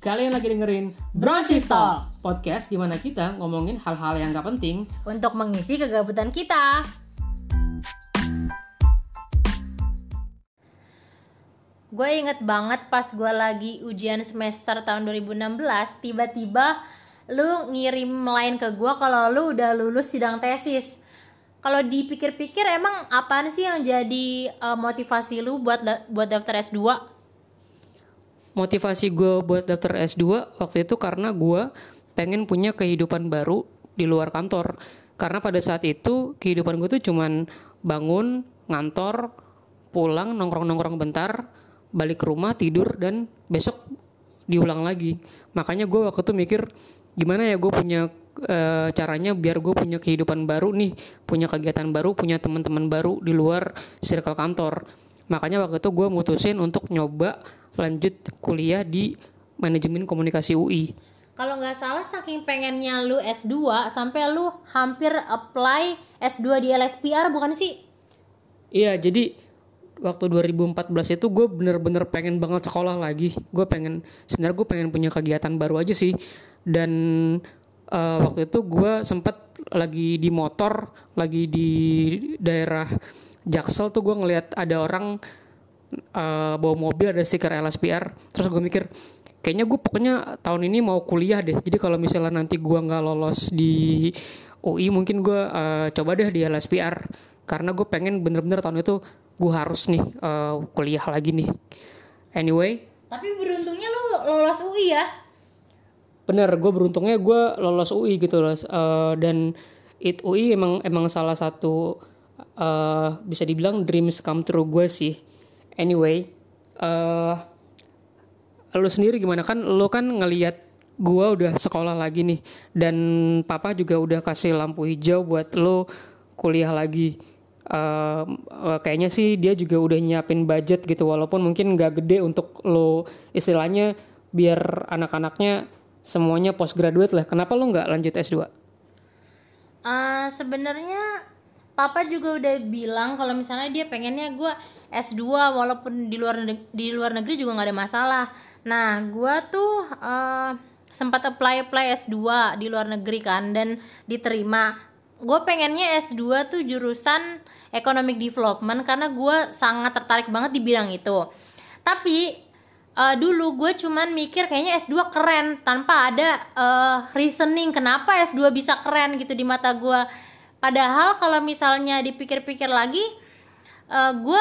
Kalian lagi dengerin Brosistol. Podcast di mana kita ngomongin hal-hal yang gak penting untuk mengisi kegabutan kita. Gue inget banget pas gue lagi ujian semester tahun 2016, tiba-tiba lu ngirim line ke gue kalau lu udah lulus sidang tesis. Kalau dipikir-pikir emang apaan sih yang jadi uh, motivasi lu buat buat daftar S2? Motivasi gue buat daftar S2 waktu itu karena gue pengen punya kehidupan baru di luar kantor. Karena pada saat itu kehidupan gue tuh cuman bangun, ngantor, pulang, nongkrong-nongkrong bentar, balik ke rumah, tidur, dan besok diulang lagi. Makanya gue waktu itu mikir gimana ya gue punya e, caranya biar gue punya kehidupan baru nih, punya kegiatan baru, punya teman-teman baru di luar circle kantor. Makanya waktu itu gue mutusin untuk nyoba lanjut kuliah di manajemen komunikasi UI. Kalau nggak salah saking pengennya lu S2 sampai lu hampir apply S2 di LSPR bukan sih? Iya, jadi waktu 2014 itu gue bener-bener pengen banget sekolah lagi. Gue pengen sebenarnya gue pengen punya kegiatan baru aja sih. Dan uh, waktu itu gue sempet lagi di motor, lagi di daerah Jaksel tuh gue ngeliat ada orang uh, bawa mobil ada stiker LSPR terus gue mikir kayaknya gue pokoknya tahun ini mau kuliah deh. Jadi kalau misalnya nanti gue nggak lolos di UI mungkin gue uh, coba deh di LSPR karena gue pengen bener-bener tahun itu gue harus nih uh, kuliah lagi nih. Anyway. Tapi beruntungnya lu lolos UI ya? Bener gue beruntungnya gue lolos UI gitu loh uh, dan it UI emang emang salah satu uh, bisa dibilang dreams come true gue sih. Anyway uh, lu sendiri gimana? Kan lu kan ngelihat gua udah sekolah lagi nih dan papa juga udah kasih lampu hijau buat lu kuliah lagi. Uh, kayaknya sih dia juga udah nyiapin budget gitu walaupun mungkin nggak gede untuk lo istilahnya biar anak-anaknya semuanya postgraduate lah. Kenapa lo nggak lanjut S2? Uh, sebenarnya papa juga udah bilang kalau misalnya dia pengennya gue S2 walaupun di luar di luar negeri juga nggak ada masalah. Nah, gue tuh uh, sempat apply apply S2 di luar negeri kan dan diterima. Gue pengennya S2 tuh jurusan Economic Development karena gue sangat tertarik banget di bidang itu. Tapi uh, dulu gue cuman mikir kayaknya S2 keren tanpa ada uh, reasoning kenapa S2 bisa keren gitu di mata gue. Padahal kalau misalnya dipikir-pikir lagi, uh, gue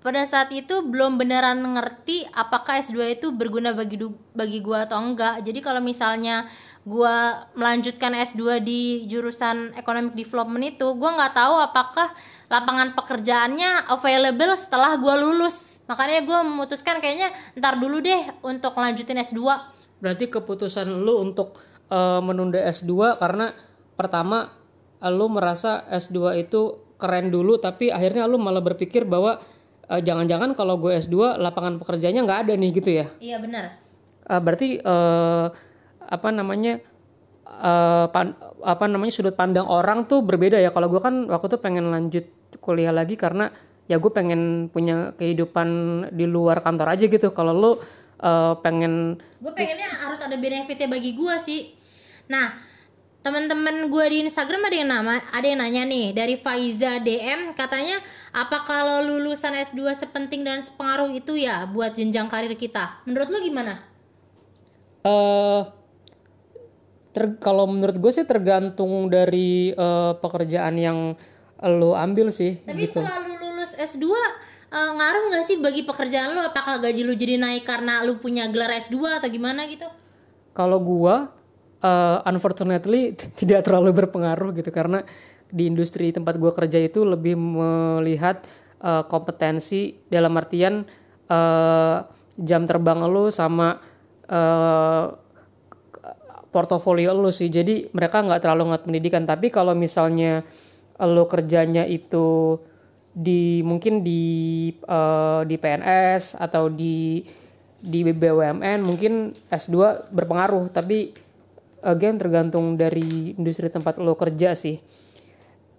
pada saat itu belum beneran ngerti apakah S2 itu berguna bagi bagi gua atau enggak. Jadi kalau misalnya gua melanjutkan S2 di jurusan Economic Development itu, gua nggak tahu apakah lapangan pekerjaannya available setelah gua lulus. Makanya gua memutuskan kayaknya ntar dulu deh untuk lanjutin S2. Berarti keputusan lu untuk uh, menunda S2 karena pertama lu merasa S2 itu keren dulu tapi akhirnya lu malah berpikir bahwa uh, jangan-jangan kalau gue S2 lapangan pekerjaannya nggak ada nih gitu ya? Iya benar. Uh, berarti uh, apa namanya uh, pan, apa namanya sudut pandang orang tuh berbeda ya? Kalau gue kan waktu itu pengen lanjut kuliah lagi karena ya gue pengen punya kehidupan di luar kantor aja gitu. Kalau lo uh, pengen gue pengennya harus ada benefitnya bagi gue sih. Nah teman-teman gue di Instagram ada yang nama ada yang nanya nih dari Faiza DM katanya apa kalau lulusan S2 sepenting dan sepengaruh itu ya buat jenjang karir kita menurut lo gimana? Uh, ter kalau menurut gue sih tergantung dari uh, pekerjaan yang lo ambil sih tapi gitu. setelah lu lulus S2 uh, eh, ngaruh nggak sih bagi pekerjaan lo apakah gaji lu jadi naik karena lu punya gelar S2 atau gimana gitu? Kalau gue uh, unfortunately tidak terlalu berpengaruh gitu karena di industri tempat gue kerja itu lebih melihat uh, kompetensi dalam artian uh, jam terbang lo sama uh, portofolio lo sih. Jadi mereka nggak terlalu ngat pendidikan. Tapi kalau misalnya lo kerjanya itu di mungkin di uh, di PNS atau di di BUMN mungkin S2 berpengaruh. Tapi again tergantung dari industri tempat lo kerja sih.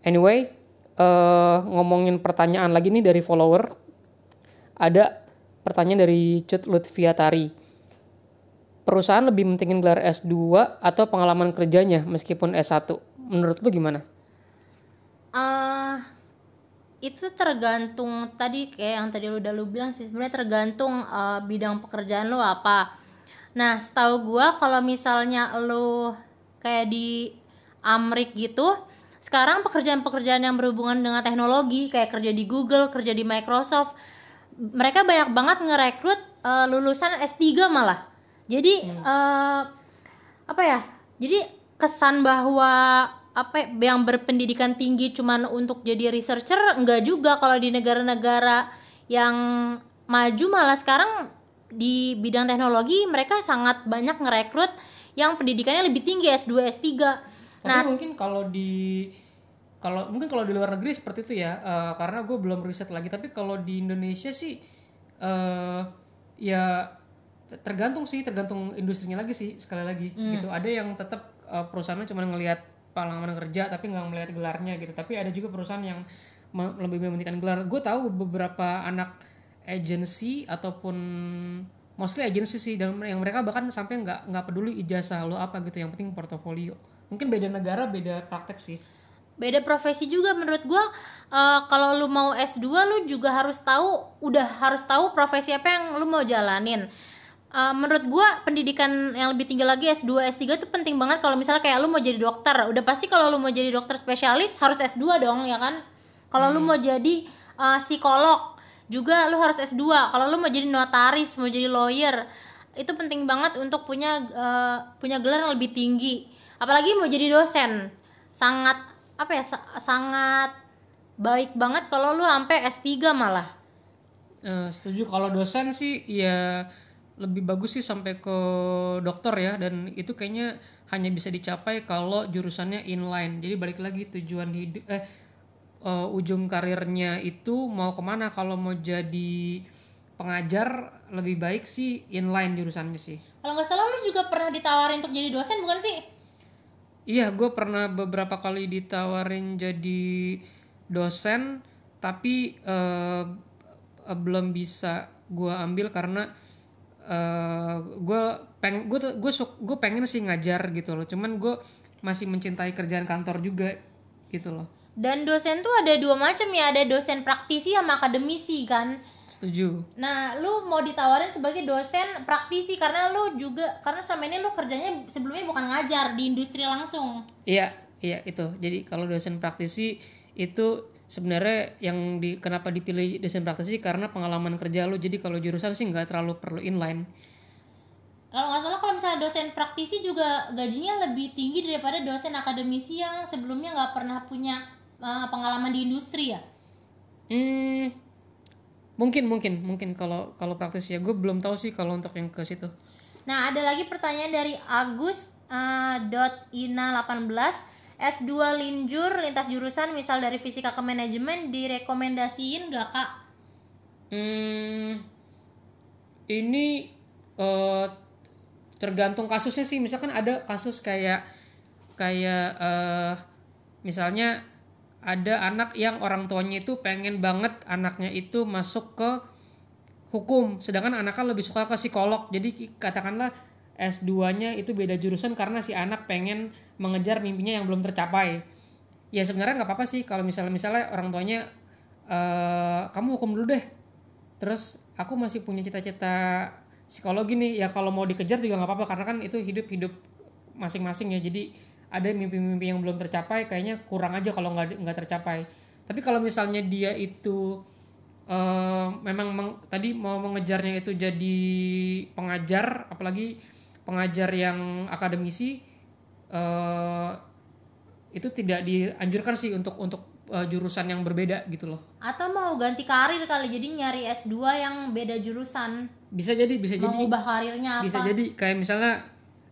Anyway uh, ngomongin pertanyaan lagi nih dari follower. Ada pertanyaan dari Cut Lutfiatari. Perusahaan lebih mentingin gelar S2 atau pengalaman kerjanya meskipun S1 menurut lu gimana? Eh itu tergantung tadi kayak yang tadi lu udah lu bilang sih sebenarnya tergantung eh, bidang pekerjaan lu apa. Nah, setahu gua kalau misalnya lu kayak di Amrik gitu, sekarang pekerjaan-pekerjaan yang berhubungan dengan teknologi kayak kerja di Google, kerja di Microsoft, mereka banyak banget ngerekrut eh, lulusan S3 malah. Jadi eh, apa ya? Jadi kesan bahwa apa ya, yang berpendidikan tinggi cuman untuk jadi researcher enggak juga kalau di negara-negara yang maju malah sekarang di bidang teknologi mereka sangat banyak ngerekrut yang pendidikannya lebih tinggi S2 S3 Tapi mungkin kalau di kalau mungkin kalau di luar negeri seperti itu ya eh, karena gue belum riset lagi. Tapi kalau di Indonesia sih eh ya tergantung sih tergantung industrinya lagi sih sekali lagi gitu. Ada yang tetap eh, perusahaannya cuma ngelihat pengalaman kerja tapi nggak melihat gelarnya gitu. Tapi ada juga perusahaan yang me- lebih mementingkan gelar. Gue tahu beberapa anak agency ataupun mostly agency sih dan yang mereka bahkan sampai nggak nggak peduli ijazah lo apa gitu yang penting portofolio. Mungkin beda negara beda praktek sih. Beda profesi juga menurut gua. Eh, kalau lu mau S2 lu juga harus tahu udah harus tahu profesi apa yang lu mau jalanin. Eh, menurut gua pendidikan yang lebih tinggi lagi S2 S3 itu penting banget kalau misalnya kayak lu mau jadi dokter. Udah pasti kalau lu mau jadi dokter spesialis harus S2 dong ya kan? Kalau lu mau jadi eh, psikolog juga lu harus S2 kalau lu mau jadi notaris mau jadi lawyer itu penting banget untuk punya eh, punya gelar yang lebih tinggi. Apalagi mau jadi dosen. Sangat apa ya sa- sangat baik banget kalau lu sampai S3 malah. Eh, setuju. Kalau dosen sih ya lebih bagus sih sampai ke dokter ya. Dan itu kayaknya hanya bisa dicapai kalau jurusannya inline. Jadi balik lagi tujuan hidup eh eh, ujung karirnya itu mau ke mana kalau mau jadi pengajar lebih baik sih inline jurusannya sih kalau nggak salah lu juga pernah ditawarin untuk jadi dosen bukan sih Iya, gue pernah beberapa kali ditawarin jadi dosen, tapi eh, eh, belum bisa gue ambil karena gue peng gue gue gue pengen sih ngajar gitu loh. Cuman gue masih mencintai kerjaan kantor juga gitu loh. Dan dosen tuh ada dua macam ya ada dosen praktisi sama akademisi kan Setuju. nah lu mau ditawarin sebagai dosen praktisi karena lu juga karena selama ini lu kerjanya sebelumnya bukan ngajar di industri langsung Iya, iya itu. Jadi kalau dosen praktisi itu sebenarnya yang di kenapa dipilih dosen praktisi karena pengalaman kerja lo. Jadi kalau jurusan sih nggak terlalu perlu inline. kalau nggak salah kalau misalnya dosen praktisi juga gajinya lebih tinggi daripada dosen akademisi yang sebelumnya nggak pernah punya uh, pengalaman di industri ya Hmm, mungkin mungkin mungkin kalau kalau praktis ya gue belum tahu sih kalau untuk yang ke situ. Nah, ada lagi pertanyaan dari Agus eh, dot ina 18 S2 linjur lintas jurusan misal dari fisika ke manajemen direkomendasiin gak kak? Hmm, ini eh, tergantung kasusnya sih. Misalkan ada kasus kayak kayak eh, misalnya ada anak yang orang tuanya itu pengen banget anaknya itu masuk ke hukum, sedangkan anaknya lebih suka ke psikolog. Jadi katakanlah S2-nya itu beda jurusan karena si anak pengen mengejar mimpinya yang belum tercapai. Ya sebenarnya nggak apa-apa sih kalau misalnya misalnya orang tuanya eh kamu hukum dulu deh. Terus aku masih punya cita-cita psikologi nih. Ya kalau mau dikejar juga nggak apa-apa karena kan itu hidup-hidup masing-masing ya. Jadi ada mimpi-mimpi yang belum tercapai kayaknya kurang aja kalau nggak nggak tercapai. Tapi kalau misalnya dia itu eh, memang meng- tadi mau mengejarnya itu jadi pengajar, apalagi pengajar yang akademisi, eh, itu tidak dianjurkan sih untuk untuk eh, jurusan yang berbeda gitu loh. Atau mau ganti karir kali jadi nyari S2 yang beda jurusan Bisa jadi, bisa jadi, mengubah karirnya apa? bisa jadi kayak misalnya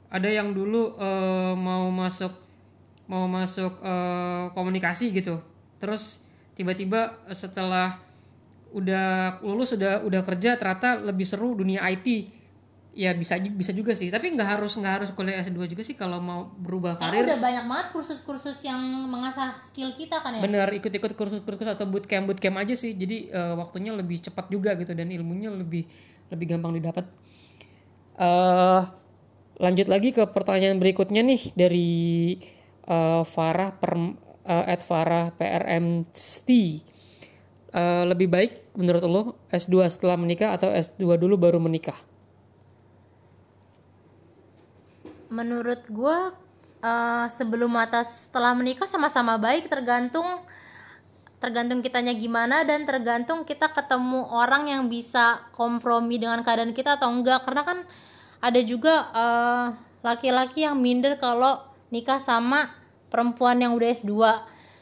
ada yang dulu eh, mau masuk mau masuk eh, komunikasi gitu, terus tiba-tiba setelah udah lulus udah udah kerja ternyata lebih seru dunia IT ya bisa bisa juga sih. Tapi nggak harus nggak harus kuliah S2 juga sih kalau mau berubah Sekarang karir. udah banyak banget kursus-kursus yang mengasah skill kita kan ya? bener ikut-ikut kursus-kursus atau bootcamp bootcamp aja sih. Jadi eh, waktunya lebih cepat juga gitu dan ilmunya lebih lebih gampang didapat. Eh lanjut lagi ke pertanyaan berikutnya nih dari uh, Farah per uh, at Farah PRMT. Uh, lebih baik menurut lo S2 setelah menikah atau S2 dulu baru menikah? Menurut gue uh, sebelum atau setelah menikah sama-sama baik tergantung tergantung kitanya gimana dan tergantung kita ketemu orang yang bisa kompromi dengan keadaan kita atau enggak karena kan ada juga uh, laki-laki yang minder kalau nikah sama perempuan yang udah S2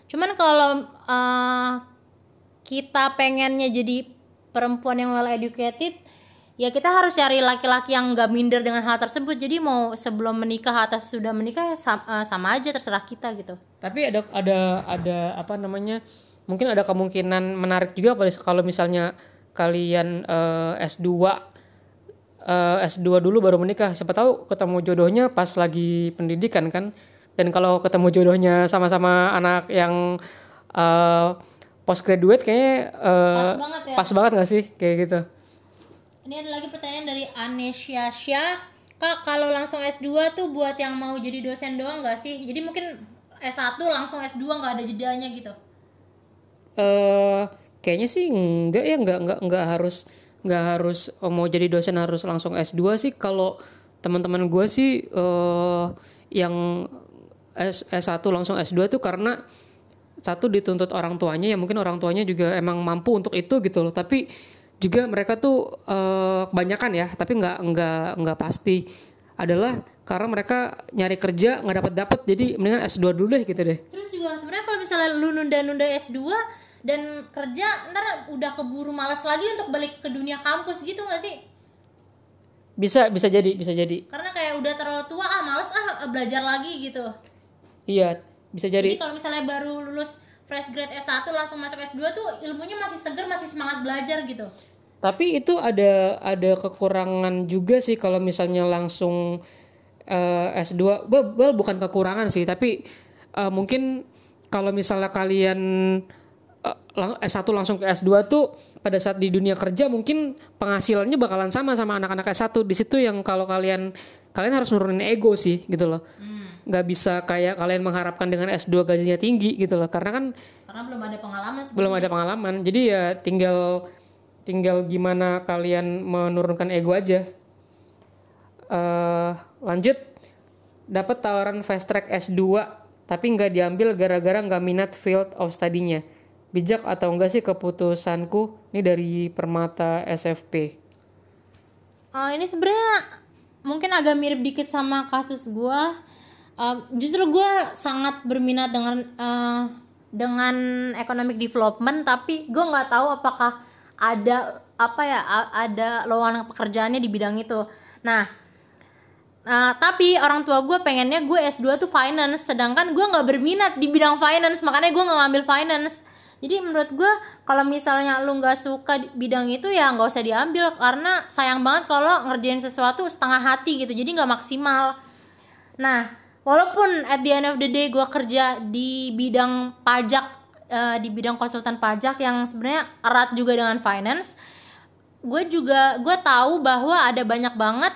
cuman kalau uh, kita pengennya jadi perempuan yang well educated ya kita harus cari laki-laki yang gak minder dengan hal tersebut. Jadi mau sebelum menikah atau sudah menikah ya sama, uh, sama aja terserah kita gitu. Tapi ada ada ada apa namanya mungkin ada kemungkinan menarik juga kalau misalnya kalian uh, S2 uh, S2 dulu baru menikah. Siapa tahu ketemu jodohnya pas lagi pendidikan kan? Dan kalau ketemu jodohnya sama-sama anak yang uh, postgraduate kayaknya uh, pas banget ya. pas banget gak sih? Kayak gitu. Ini ada lagi pertanyaan dari Anesya Syah Kak kalau langsung S2 tuh buat yang mau jadi dosen doang gak sih? Jadi mungkin S1 langsung S2 nggak ada jedanya gitu. Uh, kayaknya sih enggak ya enggak enggak enggak harus enggak harus oh, mau jadi dosen harus langsung S2 sih. Kalau teman-teman gue sih uh, yang S S1 langsung S2 tuh karena satu dituntut orang tuanya ya mungkin orang tuanya juga emang mampu untuk itu gitu loh. Tapi juga mereka tuh uh, kebanyakan ya tapi nggak nggak nggak pasti. Adalah karena mereka nyari kerja nggak dapat dapat jadi mendingan S2 dulu deh gitu deh. Terus juga sebenarnya kalau misalnya lu nunda-nunda S2 dan kerja ntar udah keburu malas lagi untuk balik ke dunia kampus gitu gak sih? Bisa bisa jadi bisa jadi. Karena kayak udah terlalu tua ah males ah belajar lagi gitu. Iya bisa jadi, jadi kalau misalnya baru lulus fresh grade S1 langsung masuk S2 tuh ilmunya masih seger masih semangat belajar gitu. Tapi itu ada ada kekurangan juga sih kalau misalnya langsung uh, S2 well, well bukan kekurangan sih tapi uh, mungkin kalau misalnya kalian S1 langsung ke S2 tuh pada saat di dunia kerja mungkin penghasilannya bakalan sama sama anak-anak S1 di situ yang kalau kalian kalian harus nurunin ego sih gitu loh. Hmm. nggak bisa kayak kalian mengharapkan dengan S2 gajinya tinggi gitu loh. Karena kan karena belum ada pengalaman sebenernya. belum ada pengalaman. Jadi ya tinggal tinggal gimana kalian menurunkan ego aja. Uh, lanjut. Dapat tawaran fast track S2 tapi nggak diambil gara-gara nggak minat field of study-nya bijak atau enggak sih keputusanku? Ini dari Permata SFP uh, ini sebenarnya mungkin agak mirip dikit sama kasus gue uh, justru gue sangat berminat dengan uh, dengan economic development tapi gue nggak tahu apakah ada apa ya ada lowongan pekerjaannya di bidang itu. Nah Uh, tapi orang tua gue pengennya gue S2 tuh finance sedangkan gue nggak berminat di bidang finance makanya gue nggak ngambil finance jadi menurut gue kalau misalnya lu nggak suka bidang itu ya nggak usah diambil. Karena sayang banget kalau ngerjain sesuatu setengah hati gitu jadi nggak maksimal. Nah walaupun at the end of the day gue kerja di bidang pajak uh, di bidang konsultan pajak yang sebenarnya erat juga dengan finance gue juga gue tahu bahwa ada banyak banget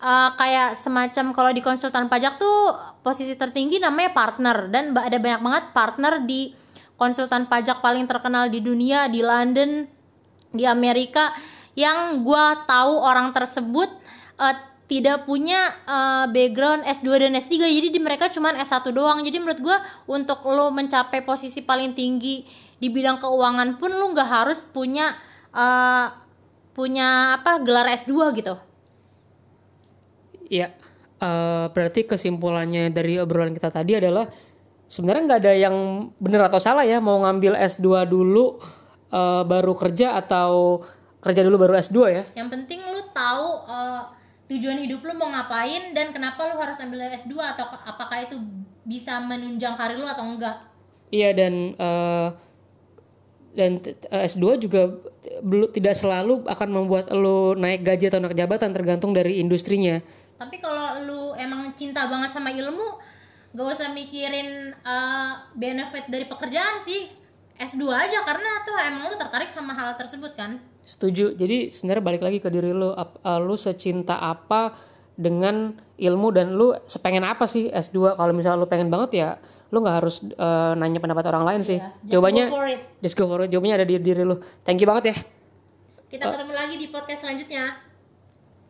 uh, kayak semacam kalau di konsultan pajak tuh posisi tertinggi namanya partner. Dan ada banyak banget partner di konsultan pajak paling terkenal di dunia di London di Amerika yang gue tahu orang tersebut uh, tidak punya uh, background S2 dan S3 jadi di mereka cuma S1 doang. Jadi menurut gue untuk lo mencapai posisi paling tinggi di bidang keuangan pun lo nggak harus punya uh, punya apa gelar S2 gitu. Iya, uh, berarti kesimpulannya dari obrolan kita tadi adalah sebenarnya nggak ada yang benar atau salah ya mau ngambil S2 dulu uh, baru kerja atau kerja dulu baru S2 ya. Yang penting lu tahu uh, tujuan hidup lu mau ngapain dan kenapa lu harus ambil S2 atau apakah itu bisa menunjang karir lu atau enggak. Iya dan uh, dan S2 juga belum tidak selalu akan membuat lu naik gaji atau naik jabatan tergantung dari industrinya. Tapi kalau lu emang cinta banget sama ilmu, gak usah mikirin uh, benefit dari pekerjaan sih. S2 aja karena tuh emang lu tertarik sama hal tersebut kan? Setuju. Jadi sebenarnya balik lagi ke diri lu. Uh, lu secinta apa dengan ilmu dan lu sepengen apa sih S2 kalau misalnya lu pengen banget ya lu nggak harus eh, nanya pendapat orang lain sih. Just jawabannya go for it. just go for it. Jawabannya ada di diri lu. Thank you banget ya. Kita ketemu lagi di podcast selanjutnya.